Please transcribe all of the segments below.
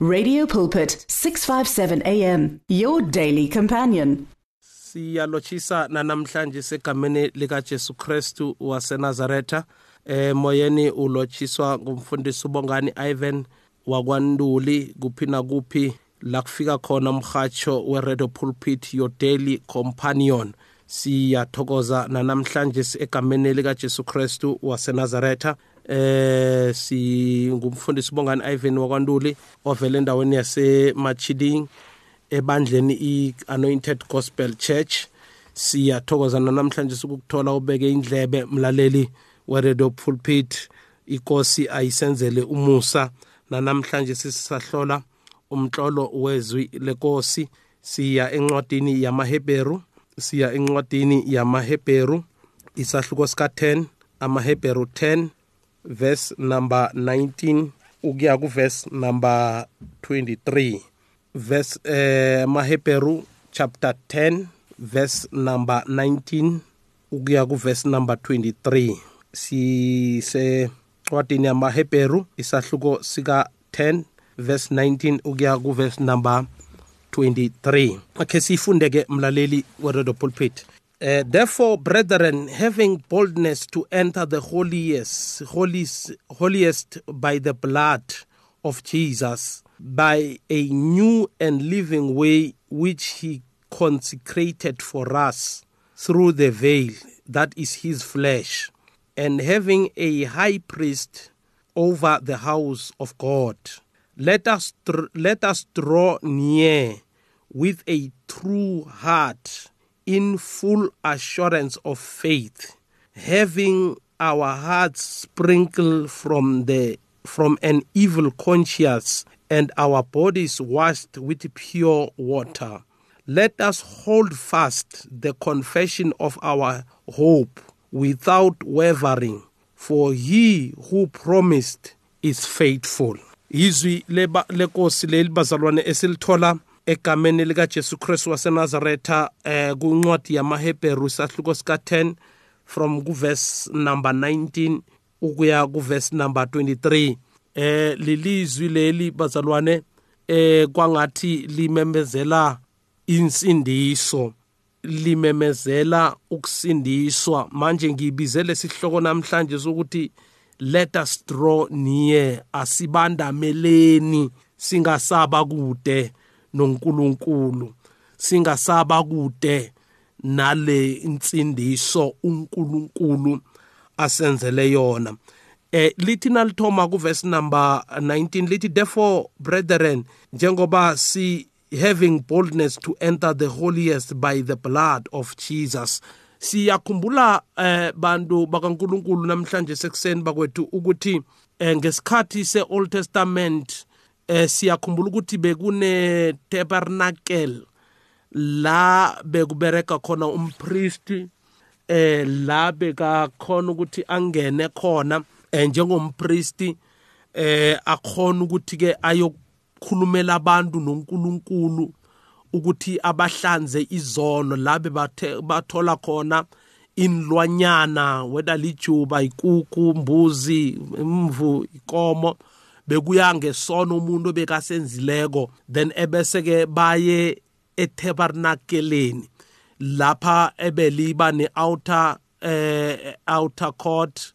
Radio Pulpit 657 AM your daily companion. siyalochisa nanamhlanje segameni likaJesu Kristu waseNazaretha. Eh moyeni ulochiswa ngumfundisi ubongani Ivan wakwanduli kuphi na kuphi la kufika khona umhatsho we-radio pulpit your daily companion. Siyathokoza nanamhlanje egameni likajesu kristu wasenazaretha eh singumfundisi bongani Ivan wakwanduli ovela endaweni yasemachiding ebandleni i-anointed gospel church. Siyathokoza namhlanje ukukuthola ubeke indlebe mlaleli we-radio pulpit. Inkosi ayisenzele umusa nanamhlanje sisahlola umtlolo wezwi lenkosi siya encwadini yamaheberu siya encwadini yamaheberu isahluko sika-10 amaheberu 10 verse number 19 ukuya kuverse number 23 verse eh maheberu chapter 10 verse number 19 ukuya kuverse number 23 sise ncwadini yamaheberu isahluko sika 10 verse 19 ukuya kuverse number 23 akhe siyifunde-ke mlaleli weredo pulpit. Uh, therefore, brethren, having boldness to enter the holiest, holiest, holiest by the blood of Jesus, by a new and living way which he consecrated for us through the veil, that is his flesh, and having a high priest over the house of God, let us, let us draw near with a true heart in full assurance of faith, having our hearts sprinkled from the from an evil conscience and our bodies washed with pure water. Let us hold fast the confession of our hope without wavering, for he who promised is faithful. Izwi lenkosi leli bazalwane esilithola egameni likaJesu Kristu waseNazaretha eh kuncwadi yamaHebheru isahluko sika10 from kuverse number 19 ukuya kuverse number 23 eh lilizwi leli bazalwane eh kwangathi limemezela insindiso limemezela ukusindiswa. Manje ngibizele sihloko namhlanje ukuthi let us draw near asibandameleni singasaba kude. noNkulunkulu singasaba kude nale insindiso uNkulunkulu asenzele yona. Eh lithi nalithoma kuverse number 19 lithi therefore brethren njengoba si having boldness to enter the holiest by the blood of Jesus siyakhumbula eh bantu bakaNkuluNkulu namhlanje sekuseni bakwethu ukuthi eh, ngesikhathi se-Old Testament eh siyakhumbula ukuthi bekune tabernacle la bekubereka khona umpristi eh la bekakhona ukuthi angene khona eh njengompristi eh akhona ukuthi ke ayokukhulumela abantu noNkulunkulu ukuthi abahlanze izono la bathola khona inlwanyana whether lijuba ikuku mbuzi imvu ikomo. Bekuya ngesono umuntu bekasenzileko then ebese ke baye etabernakeleni lapha ebeliba ne-outer eh outer court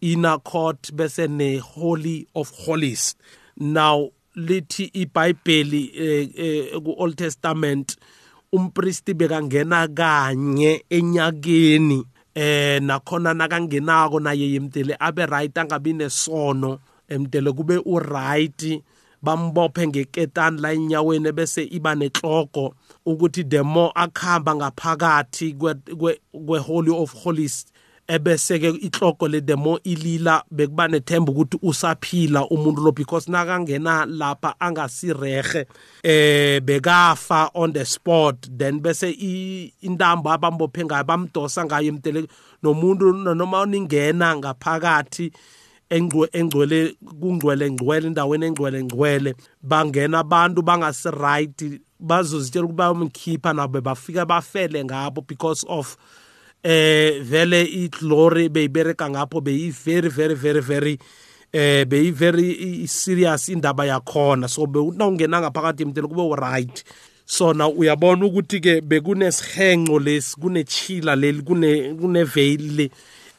inner court bese ne-holy of holies. Now lithi ibhayibheli eh, eh, ku-old testament umpristi bekangena kanye enyakeni eh nakhona nakangenako naye yemdele abe right angabi nesono. Emdele kube uright bambophe ngeketani la enyaweni bese iba nehloko ukuthi the more akhamba ngaphakathi kwe-holy of holies ebese ke ihloko le the more ilila bekuba nethemba ukuthi usaphila umuntu lo because nakangena lapha angasirehe eh bekafa on the spot then bese intambo abambophe ngayo bamdosa ngayo emtele nomuntu noma uningena ngaphakathi engcwele kungcwele ngcwele endaweni engcwele ngcwele bangena abantu bangasiright bazozitshela ukuba umkhipha nabo bafika bafele ngabo because of eh vele iglory beyibereka ngapho beyi very very very very eh beyi very serious indaba yakhona. So bewunawungena ngaphakathi emtelo kube right sona uyabona ukuthi ke bekunesihenqo lesi kunechila leli kune kuneveil le.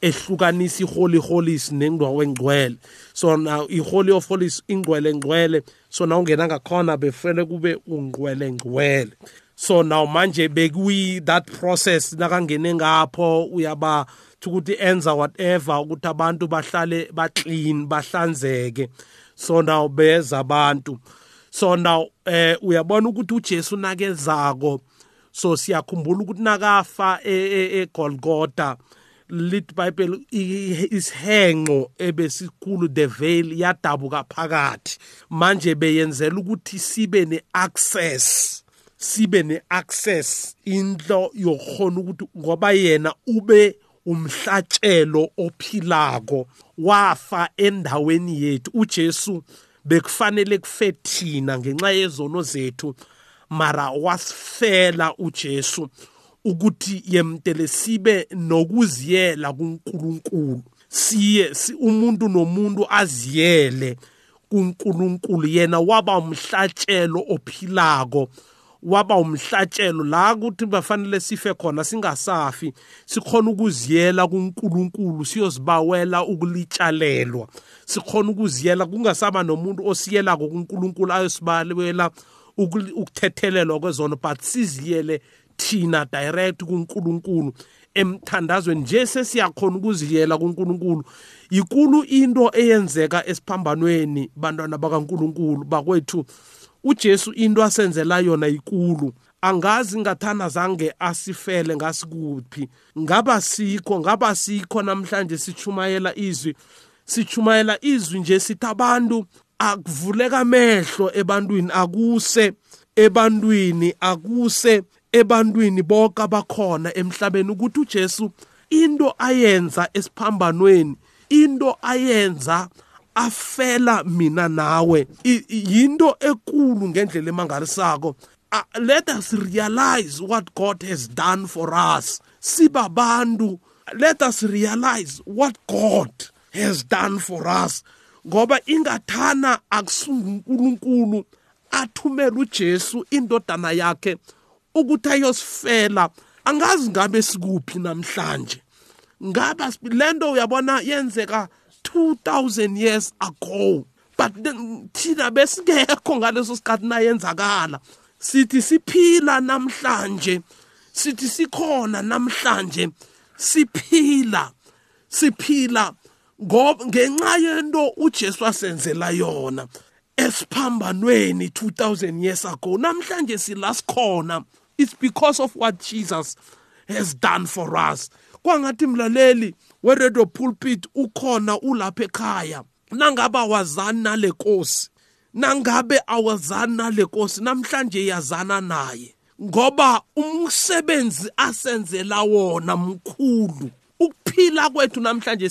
Ehlukanisa iholy holies nengwa wengcwele. So now iholy of holies ingcwele ngcwele so now ungena ngakhona befele kube ungcwele ngcwele. So now manje bekuyi that process nakangene ngapho uyaba ukuthi enza whatever ukuthi abantu bahlale baclean bahlanzeke. So now beza abantu. So now eh uyabona ukuthi uJesu nakezako so siyakhumbula ukuthi nakafa eGolgotha lit bible isihenqo ebesikhulu the veil yadabuka phakathi. Manje beyenzela ukuthi sibe neaccess sibe neaccess inhlo yokhona ukuthi ngoba yena ube umhlatshelo ophilako wafa endaweni yethu. uJesu bekufanele kufe thina ngenxa yezono zethu mara wasifela uJesu. Ukuthi yemtele sibe nokuziyela kuNkulunkulu. Siye umuntu nomuntu aziyele kuNkulunkulu. Yena waba umhlatshelo ophilako waba umhlatshelo la ukuthi bafanele sife khona singasafi sikhona ukuziyela kuNkulunkulu siyozibawela ukulitshalelwa. Sikhona ukuziyela kungasaba nomuntu osiyela kuNkulunkulu ayosibalwela ukuthethelelwa kwezono but siziyele thina direct kuNkulunkulu emthandazweni nje sesiyakhona ukuziyela kuNkulunkulu. Ikulu into eyenzeka esiphambanweni bantwana bakaNkulunkulu bakwethu uJesu into asenzela yona ikulu. Angazi ngathana zange asifele ngasikuphi. Ngaba sikho ngaba sikho namhlanje sichumayela izwi. Sichumayela izwi nje sithi abantu akuvuleka amehlo ebantwini akuse ebantwini akuse ebantwini bonke abakhona emhlabeni ukuthi uJesu into ayenza esiphambanweni into ayenza afela mina nawe. Yinto ekulu ngendlela emangalisako. Let us realize what God has done for us. Sibabantu let us realize what God has done for us. Ngoba ingathana akusunga uNkulunkulu athumela uJesu indodana yakhe ukuthi ayosifela. Angazi ngabe sikuphi namhlanje. Ngaba lento uyabona yenzeka 2000 years ago. But thina besingekho ngaleso sikhathi nayenzakala. Sithi siphila namhlanje. Sithi sikhona namhlanje. Siphila. Siphila ngoba ngenxa yento uJesu asenzela yona. Esiphambanweni 2000 years ago. Namhlanje sila sikhona. It's because of what Jesus has done for us. Kwangathi mlaleli weredio pulpit ukhona ulapha ekhaya nangaba wazani nale nkosi? Nangabe awazani nale nkosi? Namhlanje yazana naye. Ngoba umsebenzi asenzela wona mkhulu. Ukuphila kwethu namhlanje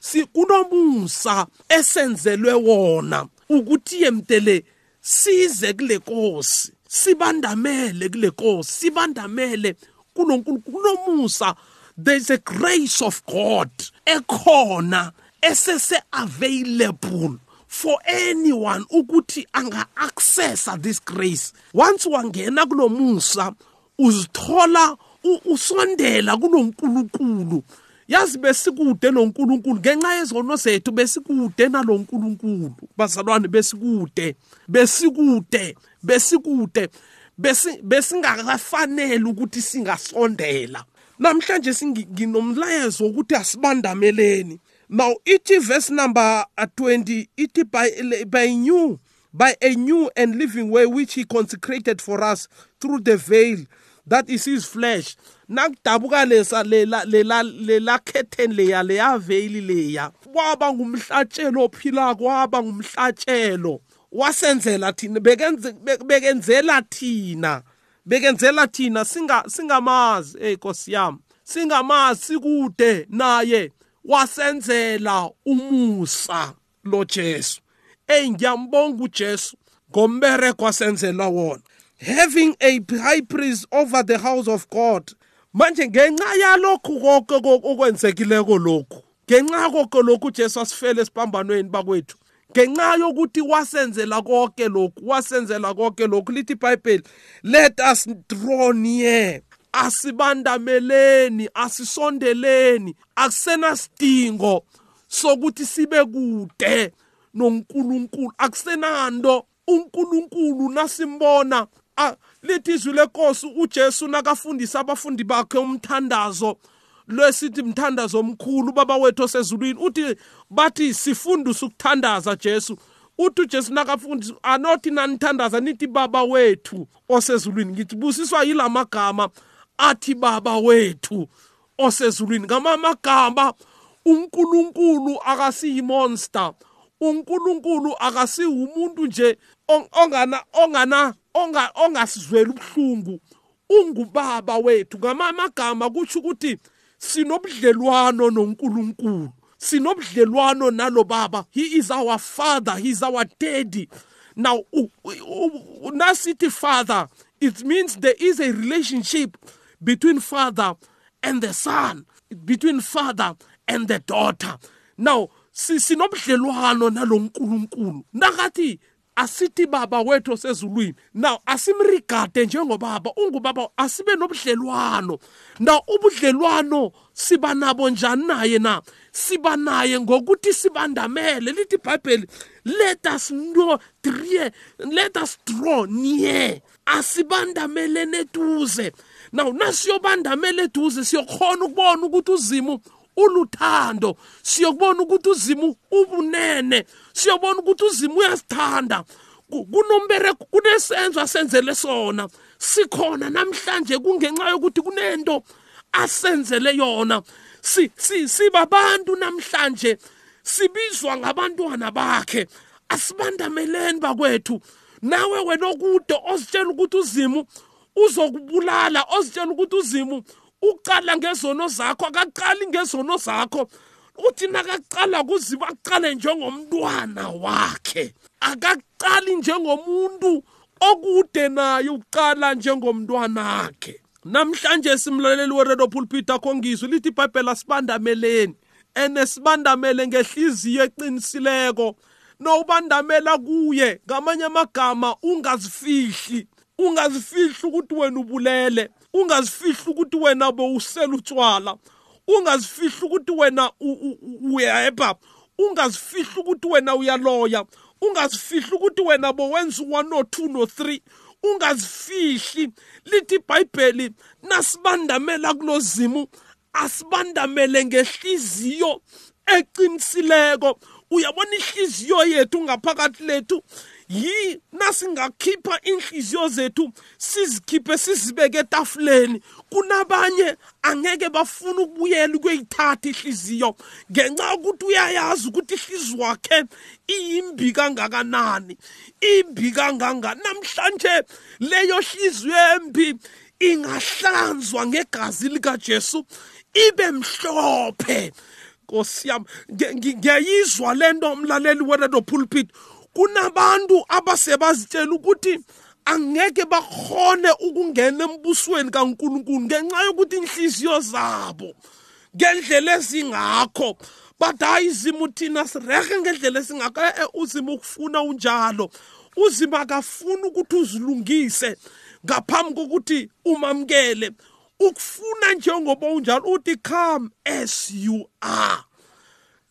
si kunomusa esenzelwe wona. Ukuthi yemtele size kule nkosi. Sibandamele kule nkosi sibandamele kunomusa. There's a grace of god ekhona esese available for anyone ukuthi anga accessa this grace. Once wangena kulomusa uzithola usondela kunonkulunkulu. Yazi besikude noNkulunkulu ngenxa yezono zethu besikude naloNkulunkulu bazalwane besikude besikude. Besikude besingakafanele ukuthi singasondela. Namhlanje singinomlayezo wokuthi asibandameleni. Now ithi verse number 20 ithi by, by new by a new and living way which he consecrated for us through the veil that is his flesh. Nakudabuka lesa lela curtain leya leya veil leya. Kwaba ngumhlatshelo ophila kwaba ngumhlatshelo. Wasenzela thina bekenze bekenzela thina bekenzela thina singa singamazi hey Nkosi yami singamazi sikude naye wasenzela umusa lo Jesu. Hey ngiyambonga uJesu ngombereko wasenzela wona. Having a high priest over the house of God manje ngenxa yalokhu konke okwenzekileko lokhu ngenxa konke lokhu Jesu asifele esiphambanweni bakwethu ngenxa yokuthi wasenzela konke lokhu wasenzela konke lokhu lithi iBhayibheli let us draw near. Asibandameleni asisondeleni akusenasidingo sokuthi sibe kude noNkulunkulu akusenando uNkulunkulu nasimbona. Lithi izwi lenkosi uJesu nakafundisa abafundi bakhe umthandazo lesithi mthandazo omkhulu baba wethu osezulwini uthi bathi sifundise ukuthandaza Jesu. Uthi uJesu nakafundisa anothi nanithandaza nithi baba wethu osezulwini. Ngithi busiswa yilamagama athi baba wethu osezulwini. Ngamamagama uNkulunkulu akasiyimonster. uNkulunkulu akasiwumuntu nje ongana ongana ongasizwela ubuhlungu. Ungubaba wethu. Ngamamagama kutsho ukuthi sinobudlelwano noNkulunkulu. Sinobudlelwano nalo baba. He is our father. He is our daddy. Now nasithi father it means there is a relationship between father and the son between father and the daughter. Now sinobudlelwano nalo nkulunkulu. Nakathi asithi baba wethu osezulwini now asimrigade njengobaba. Ungubaba asibe nobudlelwano. Now ubudlelwano siba nabo njani naye na siba naye ngokuthi sibandamele. Lithi ibhayibheli let us know drear let us draw near. Asibandamelene eduze now nasiyobandamela eduze siyokhona ukubona ukuthi uzimu uluthando siyokubona ukuthi uzimu ubunene. Siyobona ukuthi uzimu uyasithanda kunombereko kunesenzo asenzele sona. Sikhona namhlanje kungenxa yokuthi kunento asenzele yona. Si si sibabantu namhlanje. Sibizwa ngabantwana bakhe. Asibandameleni bakwethu. Nawe wena okude ozitshela ukuthi uzimu uzokubulala ozitshela ukuthi uzimu uqala ngezono zakho akaqali ngezono zakho. Uthi nakaqala kuziba aqale njengomntwana wakhe. Akaqali njengomuntu okude naye uqala njengomntwana wakhe. Namhlanje simlaleli weredo pulpit akho ngizwe lithi ibhayibheli asibandameleni. Ene sibandamele ngehliziyo eqinisileko. Nowubandamela kuye ngamanye amagama ungazifihli. Ungazifihli ukuthi wena ubulele. Ungazifihli ukuthi wena bowusela utshwala ungazifihli ukuthi wena uyeba ungazifihli ukuthi wena uyaloya ungazifihli ukuthi wena bowenza u-one no two no three ungazifihli. Lithi ibhayibheli nasibandamela kulozimu asibandamele ngehliziyo eqinisileko uyabona ihliziyo yethu ngaphakathi lethu? Yi nasingakhipha inhliziyo zethu sizikhiphe sizibeke etafuleni. Kunabanye angeke bafuna ukubuyela ukuyithatha ihliziyo ngenxa yokuthi uyayazi ukuthi ihliziyo wakhe iyimbi kangakanani imbi kangangani. Namhlanje leyo hliziyo embi ingahlanzwa ngegazi likaJesu ibe mhlophe. Nkosi yami ngiyayizwa lento umlaleli weredo pulpit. Kunabantu abasebazitshela ukuthi angeke bakhone ukungena embusweni kaNkuluNkulu ngenxa yokuthi inhliziyo zabo ngendlela ezingakho. But hayi izimo thina sirehe ngendlela esingakho eh uzima ukufuna unjalo. Uzima akafuni ukuthi uzilungise ngaphambi kokuthi umamkele ukufuna njengoba unjalo uthi come as you are.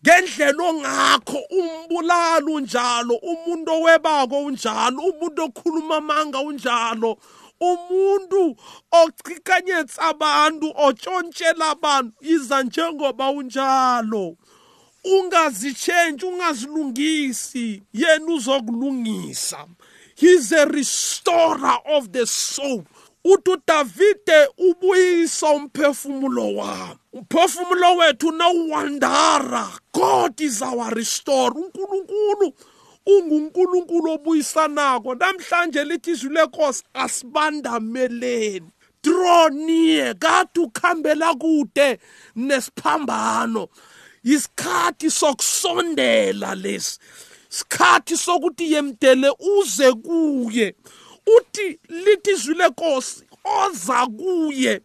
Ngendlela ongakho umbulala unjalo umuntu owebako unjalo umuntu okhuluma amanga unjalo umuntu ochikanyetsa abantu otshontshela abantu iza njengoba unjalo. Ungazitshentshe ungazilungisi yena uzokulungisa. He's a restorer of the soul. Uthi uDavide ubuyisa umphefumulo wami umphefumulo wethu nawuwandara God is our restorer. uNkulunkulu unguNkulunkulu obuyisanako. Namhlanje lithi izwi lenkosi asibandameleni. Draw near kade ukhambela kude nesiphambano. Isikhathi sokusondela lesi. Sikhathi sokuthi yemdele uze kuye. Uthi lithi izwi lenkosi oza kuye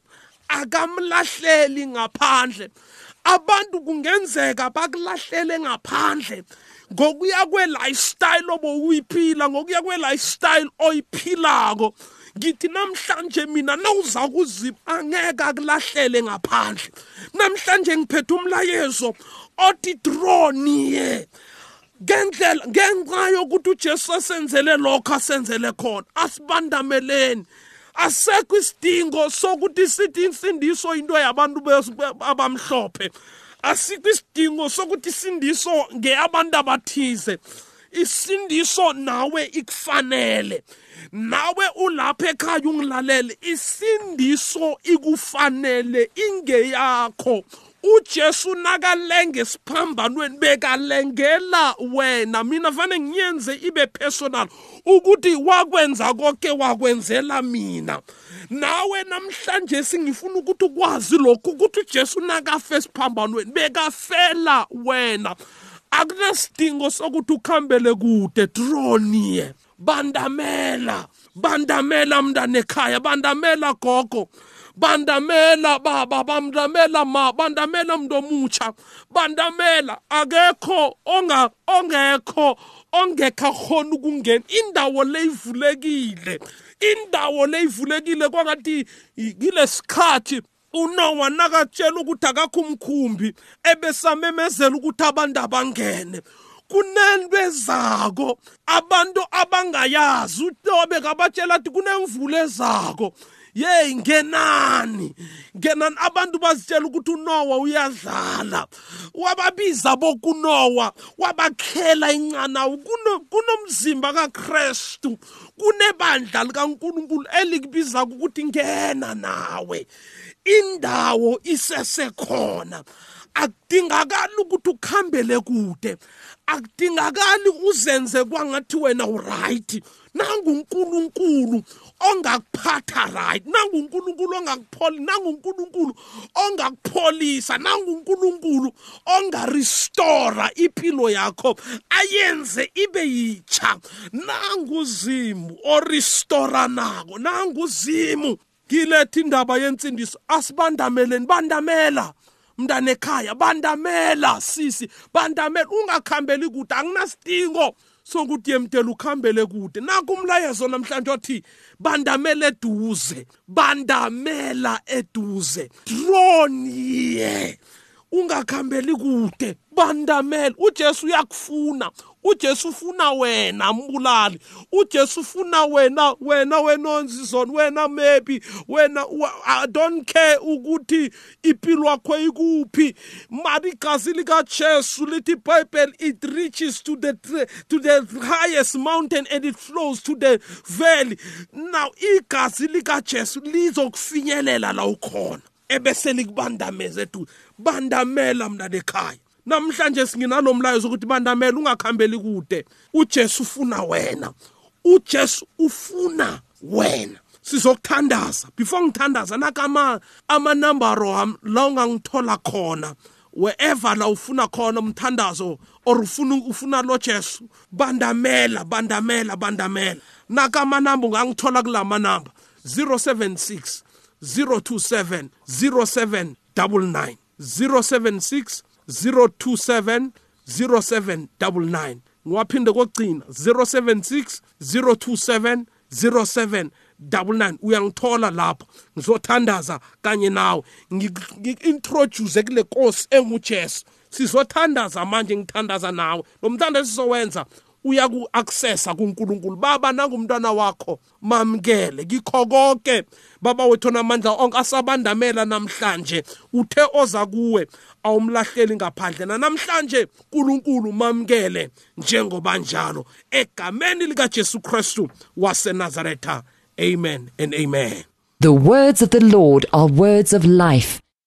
akamlahleli ngaphandle. Abantu kungenzeka bakulahlele ngaphandle ngokuya kwe-lifestyle obowuyiphila ngokuya kwe-lifestyle oyiphilako. Ngithi namhlanje mina nawuza kuzima angeke akulahlele ngaphandle. Namhlanje ngiphethe umlayezo othi draw near ngendlela ngenxa yokuthi uJesu asenzele lokho asenzele khona asibandameleni. Asekho isidingo sokuthi sithi insindiso into yabantu abamhlophe. Asikho isidingo sokuthi isindiso ngeyabantu abathize. Isindiso nawe ikufanele. Nawe ulapha ekhaya ungilalele isindiso ikufanele ingeyakho. uJesu nakalenge siphambanweni bekalengela wena. Mina vane ngiyenze ibe personal ukuthi wakwenza konke wakwenzela mina. Nawe namhlanje singifuna ukuthi ukwazi lokhu ukuthi uJesu nakafe siphambanweni bekafela wena. Akunasidingo sokuthi ukhambele kude draw near. Bandamela bandamela mntana ekhaya bandamela gogo. Bandamela baba bandamela ma bandamela mntu omutsha. Bandamela akekho onga ongekho ongekho khona ukungena. Indawo leyivulekile indawo leyivulekile kwangathi kile sikhathi unowa nakatshela ukuthi akakho umkhumbi ebesamemezela ukuthi abantu abangene. Kunento ezako abantu abangayazi utobe kabatshela athi kunemvulo ezako. Yeyi ngenani? Ngenani? Abantu bazitshela ukuthi unowa uyadlala. Wababiza bokunowa wabakhela incanawu kunomzimba kakrestu kunebandla likankulunkulu elikubiza ukuthi ngena nawe. Indawo isesekhona. Akudingakali ukuthi ukhambele kude. Akudingakali uzenze kwangathi wena uright. Nangunkulunkulu ongakuphatha right. Nangunkulunkulu ongakupholi nangunkulunkulu ongakupholisa. Nangunkulunkulu ongaristora impilo yakho. Ayenze ibe yitsha. Nanguzimu oristora nako nanguzimu. Ngiletha indaba yensindiso. Asibandameleni bandamela mntana ekhaya bandamela sisi bandamela. Ungakhambeli kude anginasidingo sokuthi yemtela ukhambele kude. Naku umlayezo namhlanje othi bandamela eduze bandamela eduze. Draw near ungakhambeli kude bandamela. Ujesu uyakufuna ujesu ufuna wena mbulali. ujesu ufuna wena wena wenonzizon wena maybe wena i don't care ukuthi impilo yakho ikuphi. Mari igazi likajesu lithi ibhayibheli it reaches to the, to the highest mountain and it flows to the valley. Now igazi likajesu lizokufinyelela la ukhona ebese likubandameza edu bandamela mna lekhaya namhlanje singinalo mlayezo ukuthi bandamela ungakhambeli kude. uJesu ufuna wena. uJesu ufuna wena. Sizokuthandaza. Before ngithandaza nakama ama number wami la ungangithola khona wherever la ufuna khona umthandazo or ufuna ufuna lo Jesu bandamela bandamela bandamela. Nakama number ungangithola kulama number 076 027 0799 076 027 0799 ngiwaphinde kokugcina 076 027 0799 uyangithola lapho ngizothandaza kanye nawe. Ngi-introduce kule nkosi engujesu. Sizothandaza manje ngithandaza nawe. Lo mthandazo sizowenza uyaku-accessa kuNkulunkulu. Baba nangumntwana wakho mamkele kikho konke. Baba wethu namandla onke asabandamela namhlanje. Uthe oza kuwe awumlahleli ngaphandle. Namhlanje uNkulunkulu mamkele njengoba njalo. Egameni lika Jesu Kristu waseNazaretha. Amen and amen. The words of the Lord are words of life.